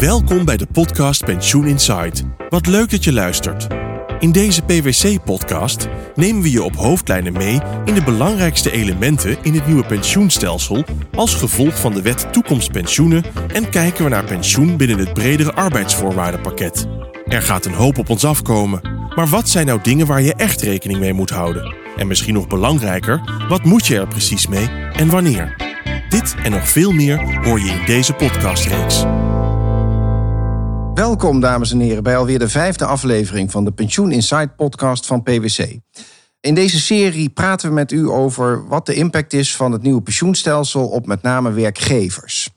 Welkom bij de podcast Pensioen Insight. Wat leuk dat je luistert. In deze PwC-podcast nemen we je op hoofdlijnen mee in de belangrijkste elementen in het nieuwe pensioenstelsel als gevolg van de wet toekomstpensioenen en kijken we naar pensioen binnen het bredere arbeidsvoorwaardenpakket. Er gaat een hoop op ons afkomen, maar wat zijn nou dingen waar je echt rekening mee moet houden? En misschien nog belangrijker, wat moet je er precies mee en wanneer? Dit en nog veel meer hoor je in deze podcastreeks. Welkom, dames en heren, bij alweer de vijfde aflevering van de Pensioen Insight podcast van PwC. In deze serie praten we met u over wat de impact is van het nieuwe pensioenstelsel op met name werkgevers.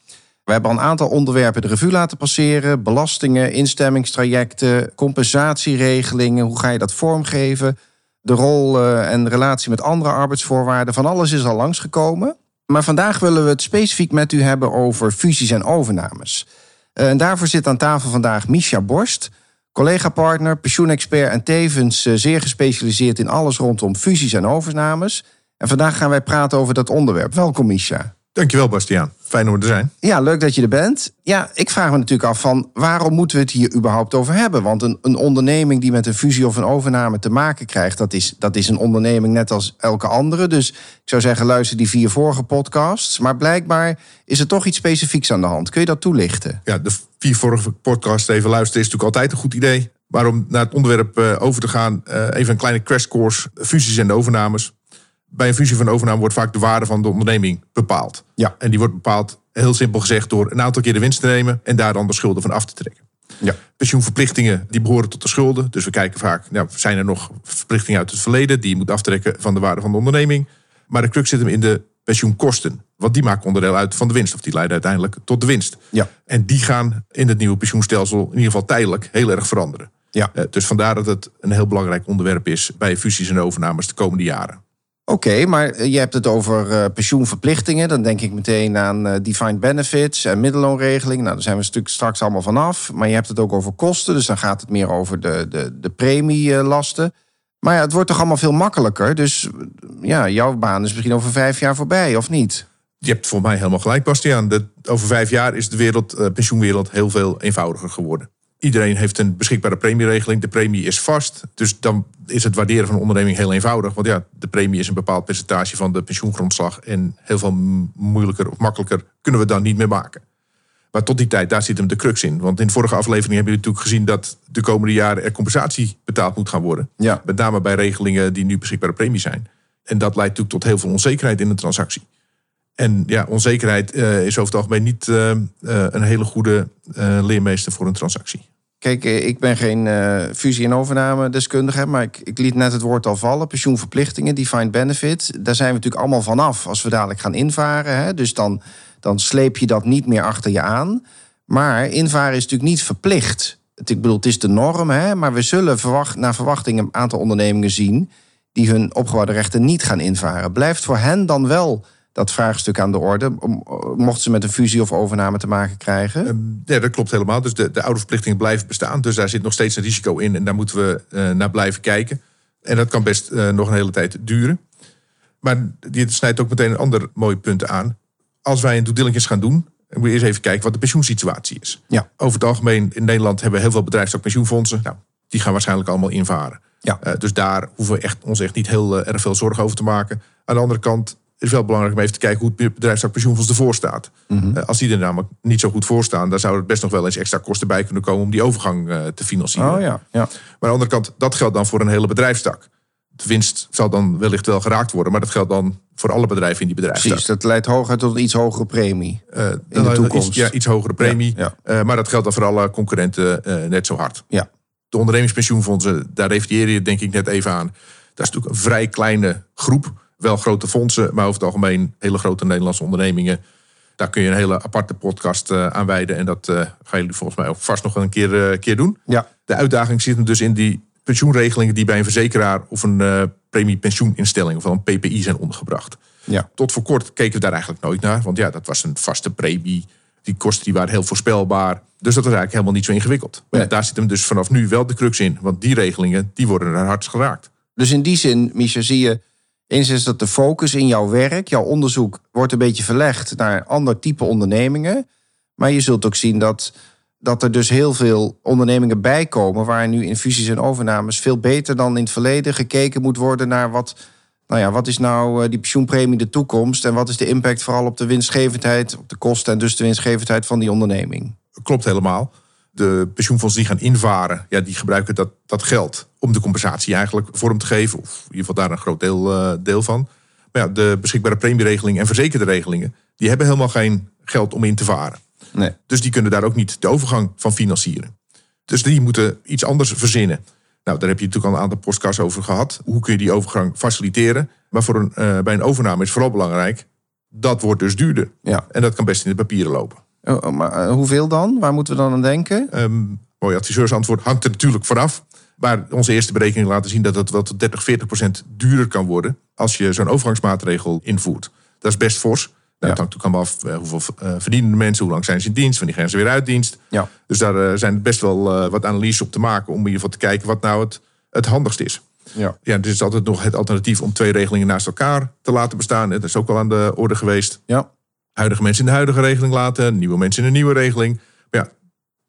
We hebben een aantal onderwerpen de revue laten passeren: belastingen, instemmingstrajecten, compensatieregelingen. Hoe ga je dat vormgeven? De rol uh, en relatie met andere arbeidsvoorwaarden. Van alles is al langsgekomen. Maar vandaag willen we het specifiek met u hebben over fusies en overnames. Uh, en daarvoor zit aan tafel vandaag Misha Borst, collega-partner, pensioenexpert en tevens uh, zeer gespecialiseerd in alles rondom fusies en overnames. En vandaag gaan wij praten over dat onderwerp. Welkom, Misha. Dankjewel, Bastiaan. Fijn om er te zijn. Ja, leuk dat je er bent. Ja, ik vraag me natuurlijk af van waarom moeten we het hier überhaupt over hebben? Want een, een onderneming die met een fusie of een overname te maken krijgt, dat is, dat is een onderneming net als elke andere. Dus ik zou zeggen, luister die vier vorige podcasts. Maar blijkbaar is er toch iets specifieks aan de hand. Kun je dat toelichten? Ja, de vier vorige podcasts even luisteren is natuurlijk altijd een goed idee. Maar om naar het onderwerp uh, over te gaan, uh, even een kleine crash course. Fusies en overnames bij een fusie van overname wordt vaak de waarde van de onderneming bepaald. Ja. En die wordt bepaald, heel simpel gezegd, door een aantal keer de winst te nemen en daar dan de schulden van af te trekken. Ja. Pensioenverplichtingen die behoren tot de schulden. Dus we kijken vaak, nou, zijn er nog verplichtingen uit het verleden die je moet aftrekken van de waarde van de onderneming. Maar de crux zit hem in de pensioenkosten. Want die maken onderdeel uit van de winst. Of die leiden uiteindelijk tot de winst. Ja. En die gaan in het nieuwe pensioenstelsel in ieder geval tijdelijk heel erg veranderen. Ja. Uh, dus vandaar dat het een heel belangrijk onderwerp is bij fusies en overnames de komende jaren. Oké, maar je hebt het over uh, pensioenverplichtingen. Dan denk ik meteen aan uh, defined benefits en middelloonregeling. Nou, daar zijn we straks allemaal vanaf. Maar je hebt het ook over kosten, dus dan gaat het meer over de, de, de premielasten. Maar ja, het wordt toch allemaal veel makkelijker. Dus ja, jouw baan is misschien over vijf jaar voorbij, of niet? Je hebt voor mij helemaal gelijk, Bastiaan. Over vijf jaar is de wereld, pensioenwereld heel veel eenvoudiger geworden. Iedereen heeft een beschikbare premieregeling. De premie is vast. Dus dan is het waarderen van een onderneming heel eenvoudig. Want ja, de premie is een bepaald percentage van de pensioengrondslag. En heel veel moeilijker of makkelijker kunnen we dan niet meer maken. Maar tot die tijd, daar zit hem de crux in. Want in de vorige aflevering hebben jullie natuurlijk gezien dat de komende jaren er compensatie betaald moet gaan worden. Ja. Met name bij regelingen die nu beschikbare premie zijn. En dat leidt natuurlijk tot heel veel onzekerheid in de transactie. En ja, onzekerheid uh, is over het algemeen niet uh, uh, een hele goede leermeester voor een transactie. Kijk, ik ben geen fusie- en overname-deskundige, maar ik, ik, liet net het woord al vallen. Pensioenverplichtingen, defined benefit. Daar zijn we natuurlijk allemaal vanaf als we dadelijk gaan invaren. Hè? Dus dan, dan sleep je dat niet meer achter je aan. Maar invaren is natuurlijk niet verplicht. Ik bedoel, het is de norm, hè? maar we zullen naar verwachting een aantal ondernemingen zien die hun opgebouwde rechten niet gaan invaren. Blijft voor hen dan wel dat vraagstuk aan de orde? Mochten ze met een fusie of overname te maken krijgen? Ja, dat klopt helemaal. Dus de, de oude verplichtingen blijven bestaan. Dus daar zit nog steeds een risico in. En daar moeten we uh, naar blijven kijken. En dat kan best uh, nog een hele tijd duren. Maar dit snijdt ook meteen een ander mooi punt aan. Als wij een due diligence gaan doen, moet je eerst even kijken wat de pensioensituatie is. Ja. Over het algemeen in Nederland hebben we heel veel bedrijfstak pensioenfondsen. Nou, die gaan waarschijnlijk allemaal invaren. Ja. Uh, dus daar hoeven we echt, ons echt niet heel erg veel zorgen over te maken. Aan de andere kant het is wel belangrijk om even te kijken hoe het pensioenfonds ervoor staat. Mhm. Mm -hmm. Als die er namelijk niet zo goed voor staan, dan zou er best nog wel eens extra kosten bij kunnen komen om die overgang uh, te financieren. Oh, ja. Ja. Maar aan de andere kant, dat geldt dan voor een hele bedrijfstak. De winst zal dan wellicht wel geraakt worden, maar dat geldt dan voor alle bedrijven in die bedrijfstak. Precies, dat leidt hooguit tot een iets hogere premie uh, in de toekomst. Iets, ja, iets hogere premie. Ja, maar dat geldt dan voor alle concurrenten net zo hard. Ja. De ondernemingspensioenfondsen, daar refereer je denk ik net even aan. Dat is natuurlijk een vrij kleine groep wel grote fondsen, maar over het algemeen hele grote Nederlandse ondernemingen. Daar kun je een hele aparte podcast uh, aan wijden. En dat uh, gaan jullie volgens mij ook vast nog een keer, uh, keer doen. Ja. De uitdaging zit hem dus in die pensioenregelingen die bij een verzekeraar of een premiepensioeninstelling of een PPI zijn ondergebracht. Ja. Tot voor kort keken we daar eigenlijk nooit naar. Want ja, dat was een vaste premie. Die kosten die waren heel voorspelbaar. Dus dat was eigenlijk helemaal niet zo ingewikkeld. Maar Nee. daar zit hem dus vanaf nu wel de crux in. Want die regelingen die worden er hard geraakt. Dus in die zin, Misha, zie je Eens is dat de focus in jouw werk, jouw onderzoek, wordt een beetje verlegd naar ander type ondernemingen. Maar je zult ook zien dat dat er dus heel veel ondernemingen bijkomen waar nu in fusies en overnames veel beter dan in het verleden gekeken moet worden naar wat, nou ja, wat is nou eh, die pensioenpremie de toekomst en wat is de impact vooral op de winstgevendheid, op de kosten en dus de winstgevendheid van die onderneming. Klopt helemaal. De pensioenfondsen die gaan invaren, ja, die gebruiken dat, dat geld om de compensatie eigenlijk vorm te geven. Of in ieder geval daar een groot deel, uh, deel van. Maar ja, de beschikbare premieregeling en verzekerde regelingen, die hebben helemaal geen geld om in te varen. Nee. Dus die kunnen daar ook niet de overgang van financieren. Dus die moeten iets anders verzinnen. Nou, daar heb je natuurlijk al een aantal podcasts over gehad. Hoe kun je die overgang faciliteren? Maar voor een, uh, bij een overname is vooral belangrijk, dat wordt dus duurder. Ja. En dat kan best in de papieren lopen. Oh, maar uh, hoeveel dan? Waar moeten we dan aan denken? Um, mooi adviseursantwoord hangt er natuurlijk vanaf. Maar onze eerste berekeningen laten zien dat het wel tot 30, 40 procent duurder kan worden als je zo'n overgangsmaatregel invoert. Dat is best fors. Nou, Het hangt natuurlijk allemaal af uh, hoeveel uh, verdienen de mensen, hoe lang zijn ze in dienst, wanneer gaan ze weer uit dienst. Ja. Dus daar zijn best wel wat analyses op te maken om in ieder geval te kijken wat nou het, het handigst is. Ja. Ja, er is altijd nog het alternatief om twee regelingen naast elkaar te laten bestaan. Dat is ook al aan de orde geweest. Ja. Huidige mensen in de huidige regeling laten, nieuwe mensen in een nieuwe regeling. Maar ja,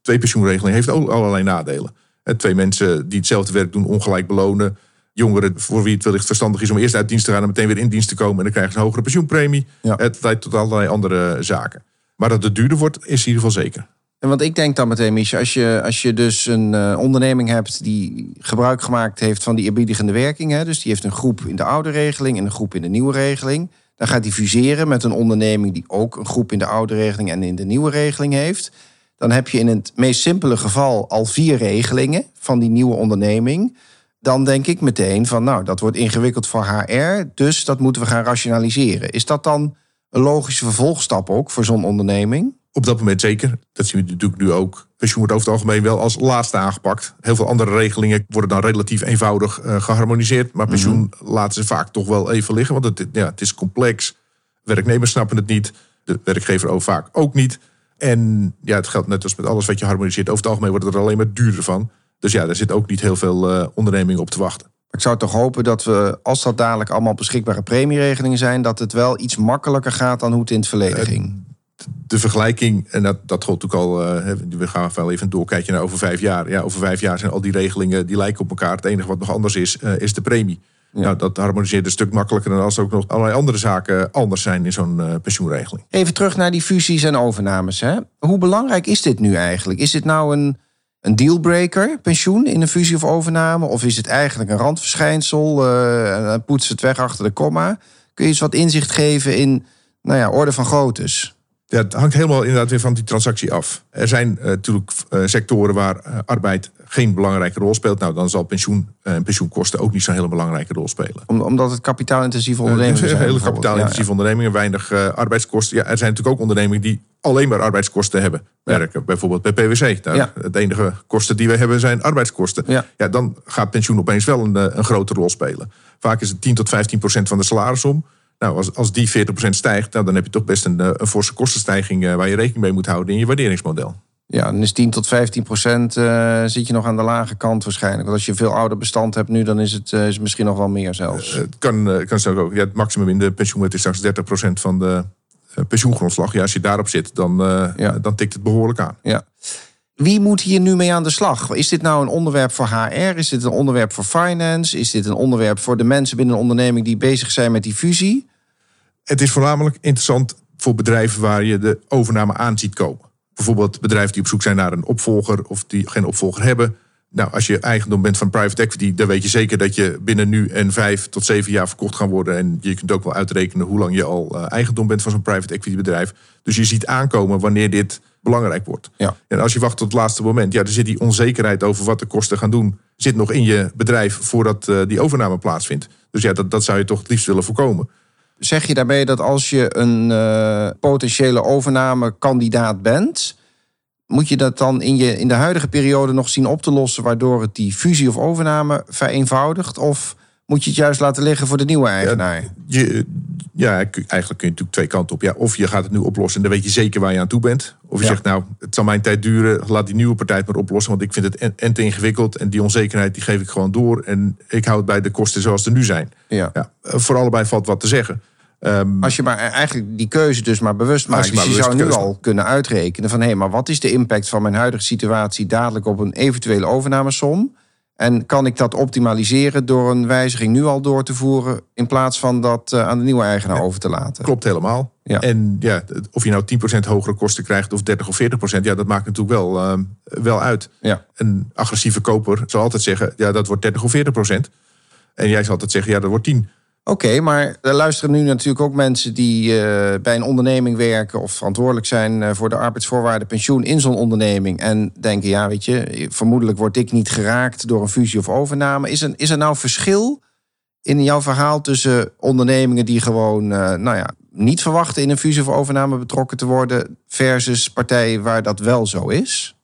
twee pensioenregelingen heeft ook allerlei nadelen. En twee mensen die hetzelfde werk doen ongelijk belonen jongeren voor wie het wellicht verstandig is om eerst uit dienst te gaan en meteen weer in dienst te komen. En dan krijgen ze een hogere pensioenpremie. Ja. Het leidt tot allerlei andere zaken. Maar dat het duurder wordt, is in ieder geval zeker. En want ik denk dan meteen, Michel, als je, als je dus een uh, onderneming hebt die gebruik gemaakt heeft van die eerbiedigende werking, hè, dus die heeft een groep in de oude regeling en een groep in de nieuwe regeling, dan gaat die fuseren met een onderneming die ook een groep in de oude regeling en in de nieuwe regeling heeft. Dan heb je in het meest simpele geval al vier regelingen van die nieuwe onderneming dan denk ik meteen van, nou, dat wordt ingewikkeld voor HR, dus dat moeten we gaan rationaliseren. Is dat dan een logische vervolgstap ook voor zo'n onderneming? Op dat moment zeker. Dat zien we natuurlijk nu ook. Pensioen wordt over het algemeen wel als laatste aangepakt. Heel veel andere regelingen worden dan relatief eenvoudig uh, geharmoniseerd. Maar pensioen mm -hmm. laten ze vaak toch wel even liggen. Want het, ja, het is complex. Werknemers snappen het niet. De werkgever ook vaak ook niet. En ja, het geldt net als met alles wat je harmoniseert. Over het algemeen wordt het er alleen maar duurder van. Dus ja, daar zit ook niet heel veel uh, ondernemingen op te wachten. Ik zou toch hopen dat we, als dat dadelijk allemaal beschikbare premieregelingen zijn, dat het wel iets makkelijker gaat dan hoe het in het verleden ging. De vergelijking, en dat, dat gold ook al, uh, we gaan wel even een doorkijkje naar over vijf jaar. Ja, over vijf jaar zijn al die regelingen die lijken op elkaar. Het enige wat nog anders is, is de premie. Ja. Nou, dat harmoniseert een stuk makkelijker dan als er ook nog allerlei andere zaken anders zijn in zo'n uh, pensioenregeling. Even terug naar die fusies en overnames. Hè? Hoe belangrijk is dit nu eigenlijk? Is dit nou een een dealbreaker, pensioen in een fusie of overname? Of is het eigenlijk een randverschijnsel? Uh, poetst het weg achter de komma? Kun je eens wat inzicht geven in nou ja, orde van groottes? Ja, het hangt helemaal inderdaad weer van die transactie af. Er zijn uh, natuurlijk uh, sectoren waar uh, arbeid geen belangrijke rol speelt. Nou, dan zal pensioen en pensioenkosten ook niet zo'n hele belangrijke rol spelen. Om, omdat het kapitaalintensieve ondernemingen zijn. Hele kapitaalintensieve ja, ja. ondernemingen, weinig arbeidskosten. Ja, er zijn natuurlijk ook ondernemingen die alleen maar arbeidskosten hebben. Werken ja. bijvoorbeeld bij PwC. Daar, ja. Het enige kosten die we hebben zijn arbeidskosten. Ja. ja dan gaat pensioen opeens wel een, een grote rol spelen. Vaak is het 10 tot 15 procent van de salarisom. Nou, als, als die 40% stijgt, nou, dan heb je toch best een, een forse kostenstijging uh, waar je rekening mee moet houden in je waarderingsmodel. Ja, dan is 10 tot 15 procent uh, zit je nog aan de lage kant waarschijnlijk. Want als je een veel ouder bestand hebt nu, dan is het, uh, is misschien nog wel meer zelfs. het kan, kan zo ook. Ja, het maximum in de pensioenwet is straks 30 procent van de pensioengrondslag. Ja, als je daarop zit, dan, ja. dan tikt het behoorlijk aan. Ja. Wie moet hier nu mee aan de slag? Is dit nou een onderwerp voor HR? Is dit een onderwerp voor finance? Is dit een onderwerp voor de mensen binnen een onderneming die bezig zijn met die fusie? Het is voornamelijk interessant voor bedrijven waar je de overname aan ziet komen. Bijvoorbeeld bedrijven die op zoek zijn naar een opvolger of die geen opvolger hebben. Nou, als je eigendom bent van private equity, dan weet je zeker dat je binnen nu en vijf tot zeven jaar verkocht gaan worden. En je kunt ook wel uitrekenen hoe lang je al eigendom bent van zo'n private equity bedrijf. Dus je ziet aankomen wanneer dit belangrijk wordt. Ja. En als je wacht tot het laatste moment, ja, dan zit die onzekerheid over wat de kosten gaan doen, zit nog in je bedrijf voordat uh, die overname plaatsvindt. Dus ja, dat, dat zou je toch het liefst willen voorkomen. Zeg je daarbij dat als je een uh, potentiële overnamekandidaat bent, moet je dat dan in, je, in de huidige periode nog zien op te lossen, waardoor het die fusie of overname vereenvoudigt? Of moet je het juist laten liggen voor de nieuwe eigenaar? Ja, je, ja eigenlijk kun je natuurlijk twee kanten op. Ja, of je gaat het nu oplossen en dan weet je zeker waar je aan toe bent. Of je Ja. zegt, nou, het zal mijn tijd duren. Laat die nieuwe partij het maar oplossen. Want ik vind het en, en te ingewikkeld. En die onzekerheid die geef ik gewoon door. En ik hou het bij de kosten zoals ze nu zijn. Ja. Ja, voor allebei valt wat te zeggen. Ehm, Als je maar eigenlijk die keuze dus maar bewust maakt. Je Dus je zou nu al kunnen uitrekenen van... hé, maar wat is de impact van mijn huidige situatie... dadelijk op een eventuele overnamesom? En kan ik dat optimaliseren door een wijziging nu al door te voeren... in plaats van dat eh, aan de nieuwe eigenaar over te laten? Klopt helemaal. Ja. En ja, of je nou 10% hogere kosten krijgt of 30 of 40%, ja, dat maakt natuurlijk wel, ehm, wel uit. Ja. Een agressieve koper zal altijd zeggen, ja, dat wordt 30 of 40%. En jij zal altijd zeggen, ja, dat wordt 10. Oké, maar er luisteren nu natuurlijk ook mensen die eh, bij een onderneming werken of verantwoordelijk zijn eh, voor de arbeidsvoorwaarden pensioen in zo'n onderneming. En denken, ja, weet je, vermoedelijk word ik niet geraakt door een fusie of overname. Is er, is er nou verschil in jouw verhaal tussen ondernemingen die gewoon, eh, nou ja, niet verwachten in een fusie of overname betrokken te worden, versus partijen waar dat wel zo is?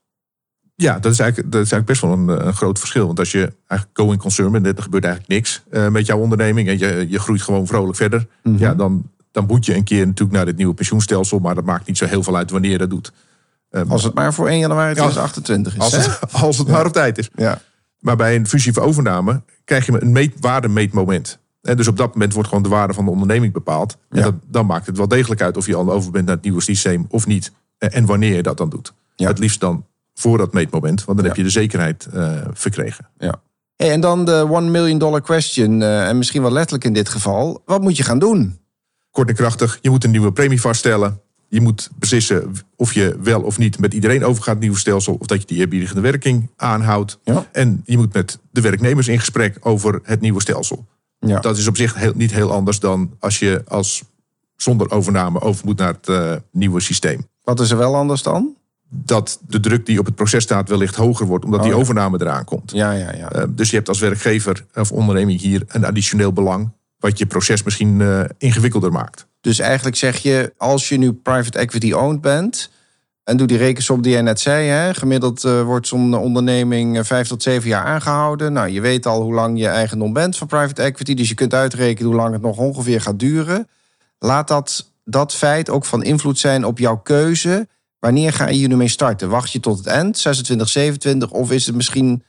Ja, dat is eigenlijk, dat is eigenlijk best wel een, een groot verschil. Want als je eigenlijk going concern bent, er gebeurt eigenlijk niks eh, met jouw onderneming en je, je groeit gewoon vrolijk verder. Ja, dan, dan moet je een keer natuurlijk naar dit nieuwe pensioenstelsel, maar dat maakt niet zo heel veel uit wanneer je dat doet. Ehm, Als het maar voor 1 januari 2028 is. als het, als het maar op tijd is. Ja. Maar bij een fusie of overname krijg je een meet, waardemeetmoment. En dus op dat moment wordt gewoon de waarde van de onderneming bepaald. En Ja. dat, dan maakt het wel degelijk uit of je al over bent naar het nieuwe systeem of niet. En en wanneer je dat dan doet. Ja. Het liefst dan voor dat meetmoment, want dan Ja. heb je de zekerheid eh, verkregen. Ja. Hey, en dan de one million dollar question, eh, en misschien wel letterlijk in dit geval. Wat moet je gaan doen? Kort en krachtig, je moet een nieuwe premie vaststellen. Je moet beslissen of je wel of niet met iedereen overgaat het nieuwe stelsel. Of dat je die eerbiedigende werking aanhoudt. Ja. En je moet met de werknemers in gesprek over het nieuwe stelsel. Ja. Dat is op zich heel, niet heel anders dan als je als zonder overname over moet naar het eh, nieuwe systeem. Wat is er wel anders dan? Dat de druk die op het proces staat wellicht hoger wordt, omdat die Oh ja. overname eraan komt. Ja, ja, ja. Eh, dus je hebt als werkgever of onderneming hier een additioneel belang, wat je proces misschien eh, ingewikkelder maakt. Dus eigenlijk zeg je, als je nu private equity owned bent... en doe die rekensom die jij net zei... Hè, gemiddeld eh, wordt zo'n onderneming vijf tot zeven jaar aangehouden. Nou, je weet al hoe lang je eigendom bent van private equity... dus je kunt uitrekenen hoe lang het nog ongeveer gaat duren. Laat dat, dat feit ook van invloed zijn op jouw keuze... Wanneer ga je hier nu mee starten? Wacht je tot het eind, 26, 27? Of is het misschien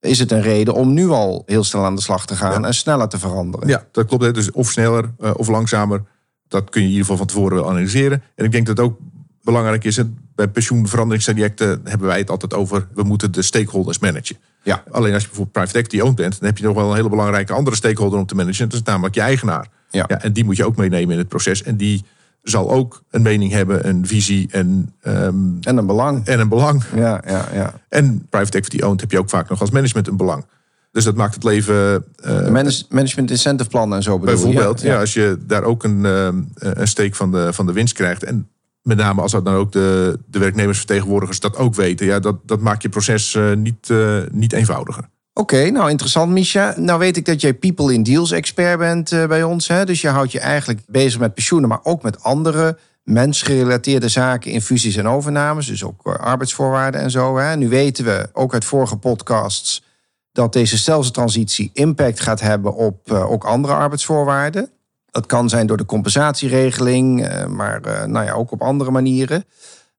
is het een reden om nu al heel snel aan de slag te gaan... en sneller te veranderen? Ja, dat klopt. Dus of sneller eh, of langzamer. Dat kun je in ieder geval van tevoren wel analyseren. En ik denk dat het ook belangrijk is. Bij pensioenveranderingstrajecten hebben wij het altijd over. We moeten de stakeholders managen. Ja. Alleen als je bijvoorbeeld private equity owned bent, dan heb je nog wel een hele belangrijke andere stakeholder om te managen. Dat is namelijk je eigenaar. Ja. en die moet je ook meenemen in het proces. En die zal ook een mening hebben, een visie en, ehm, En een belang. en een belang. Ja, ja, ja. En private equity owned heb je ook vaak nog als management een belang. Dus dat maakt het leven eh, Manage- management incentive plannen en zo bedoel je? Bijvoorbeeld, ja, als je daar ook een, ehm, een steek van de, van de winst krijgt. En met name als dat dan ook de, de werknemersvertegenwoordigers dat ook weten. Ja, dat, dat maakt je proces eh, niet, eh, niet eenvoudiger. Oké, nou interessant, Misha. Nou weet ik dat jij people in deals expert bent eh, bij ons. Hè? Dus je houdt je eigenlijk bezig met pensioenen, maar ook met andere mensgerelateerde zaken in fusies en overnames. Dus ook eh, arbeidsvoorwaarden en zo. Hè? Nu weten we, ook uit vorige podcasts, dat deze stelseltransitie impact gaat hebben op eh, ook andere arbeidsvoorwaarden. Dat kan zijn door de compensatieregeling, maar nou ja, ook op andere manieren.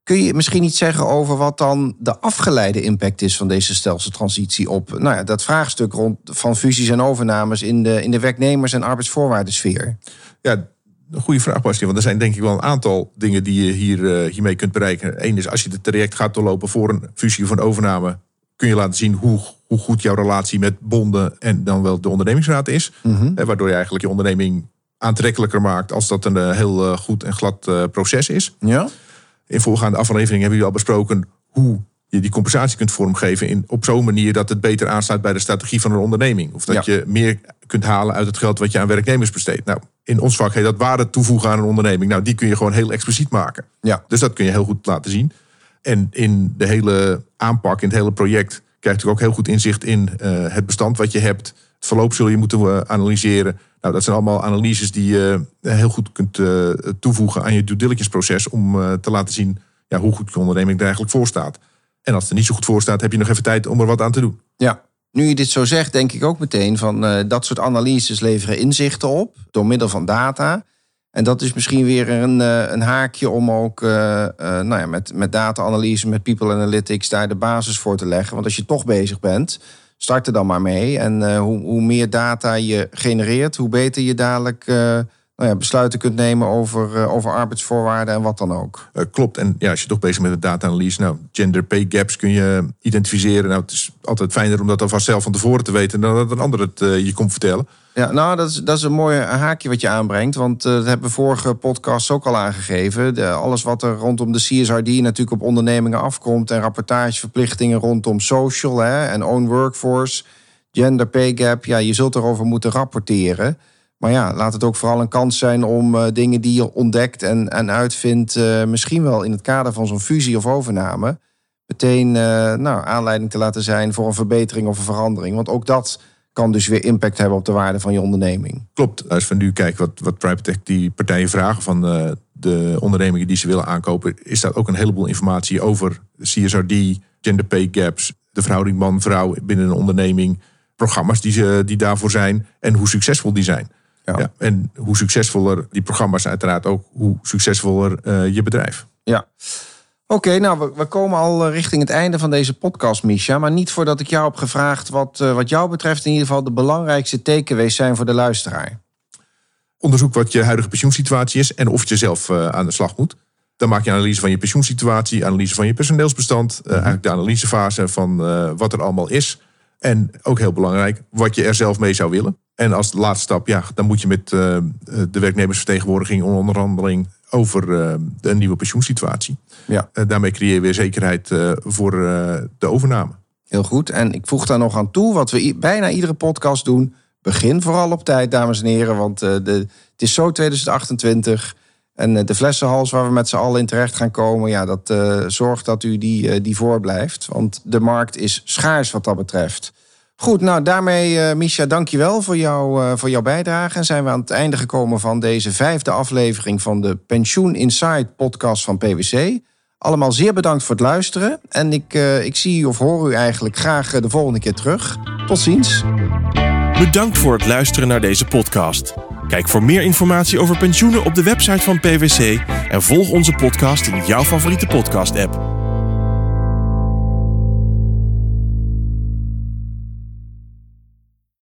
Kun je misschien iets zeggen over wat dan de afgeleide impact is van deze stelseltransitie op nou ja, dat vraagstuk rond van fusies en overnames in de, in de werknemers- en arbeidsvoorwaardensfeer? Ja, een goede vraag, Bastien. Want er zijn denk ik wel een aantal dingen die je hier, eh, hiermee kunt bereiken. Eén is als je het traject gaat doorlopen voor een fusie of een overname. Kun je laten zien hoe, hoe goed jouw relatie met bonden en dan wel de ondernemingsraad is. Eh, waardoor je eigenlijk je onderneming aantrekkelijker maakt als dat een eh, heel goed en glad proces is. Ja? In voorgaande aflevering hebben jullie al besproken hoe je die compensatie kunt vormgeven in, op zo'n manier dat het beter aansluit bij de strategie van een onderneming. Of dat Ja. je meer kunt halen uit het geld wat je aan werknemers besteedt. Nou, in ons vak heet dat waarde toevoegen aan een onderneming. Nou, die kun je gewoon heel expliciet maken. Ja. Dus dat kun je heel goed laten zien. En in de hele aanpak, in het hele project, krijg je ook heel goed inzicht in eh, het bestand wat je hebt. Het verloop zul je moeten eh, analyseren. Nou, dat zijn allemaal analyses die je eh, heel goed kunt eh, toevoegen aan je due diligence proces om eh, te laten zien ja, hoe goed je onderneming er eigenlijk voor staat. En als het er niet zo goed voor staat, heb je nog even tijd om er wat aan te doen. Ja. Nu je dit zo zegt, denk ik ook meteen van dat soort analyses leveren inzichten op door middel van data. En dat is misschien weer een, een haakje om ook nou ja, met, met data-analyse, met people analytics, daar de basis voor te leggen. Want als je toch bezig bent, start er dan maar mee. En eh, hoe, hoe meer data je genereert, hoe beter je dadelijk eh, nou ja, besluiten kunt nemen over, uh, over arbeidsvoorwaarden en wat dan ook. Klopt. En ja, als je toch bezig bent met data-analyse, nou, gender pay gaps kun je identificeren. Nou, het is altijd fijner om dat alvast zelf van tevoren te weten dan dat een ander het je komt vertellen. Ja, nou, dat is, dat is een mooi haakje wat je aanbrengt. Want dat hebben we vorige podcast ook al aangegeven. De, alles wat er rondom de CSRD natuurlijk op ondernemingen afkomt. En rapportageverplichtingen rondom social hè, en own workforce. Gender pay gap. Ja, je zult erover moeten rapporteren. Maar ja, laat het ook vooral een kans zijn om uh, dingen die je ontdekt en, en uitvindt, uh, misschien wel in het kader van zo'n fusie of overname, meteen nou, aanleiding te laten zijn voor een verbetering of een verandering. Want ook dat kan dus weer impact hebben op de waarde van je onderneming. Klopt. Als we nu kijken wat, wat PrivateTech die partijen vragen van de ondernemingen die ze willen aankopen, is daar ook een heleboel informatie over CSRD, gender pay gaps, de verhouding man-vrouw binnen een onderneming, programma's die, ze, die daarvoor zijn en hoe succesvol die zijn. Ja. en hoe succesvoller die programma's uiteraard ook, hoe succesvoller uh, je bedrijf. Ja. Oké, okay, nou, we, we, komen al eh, richting het einde van deze podcast, Misha. Maar niet voordat ik jou heb gevraagd wat, uh, wat jou betreft in ieder geval de belangrijkste takeaways zijn voor de luisteraar. Onderzoek wat je huidige pensioensituatie is en of je zelf uh, aan de slag moet. Dan maak je analyse van je pensioensituatie, analyse van je personeelsbestand. Mm -hmm. eigenlijk de analysefase van wat er allemaal is. En ook heel belangrijk, wat je er zelf mee zou willen. En als laatste stap, ja, dan moet je met de werknemersvertegenwoordiging onderhandeling over uh, de nieuwe pensioensituatie. Ja. Uh, daarmee creëer je weer zekerheid voor de overname. Heel goed. En ik voeg daar nog aan toe, wat we bijna iedere podcast doen. Begin vooral op tijd, dames en heren. Want de, het is zo 2028. En de flessenhals waar we met z'n allen in terecht gaan komen, ja, dat zorgt dat u die, die voorblijft. Want de markt is schaars wat dat betreft. Goed, nou daarmee, uh, Misha, dankjewel voor, jou, uh, voor jouw bijdrage. En zijn we aan het einde gekomen van deze vijfde aflevering van de Pensioen Insight podcast van PwC. Allemaal zeer bedankt voor het luisteren. En ik, uh, ik zie of hoor u eigenlijk graag de volgende keer terug. Tot ziens. Bedankt voor het luisteren naar deze podcast. Kijk voor meer informatie over pensioenen op de website van PwC en volg onze podcast in jouw favoriete podcast-app.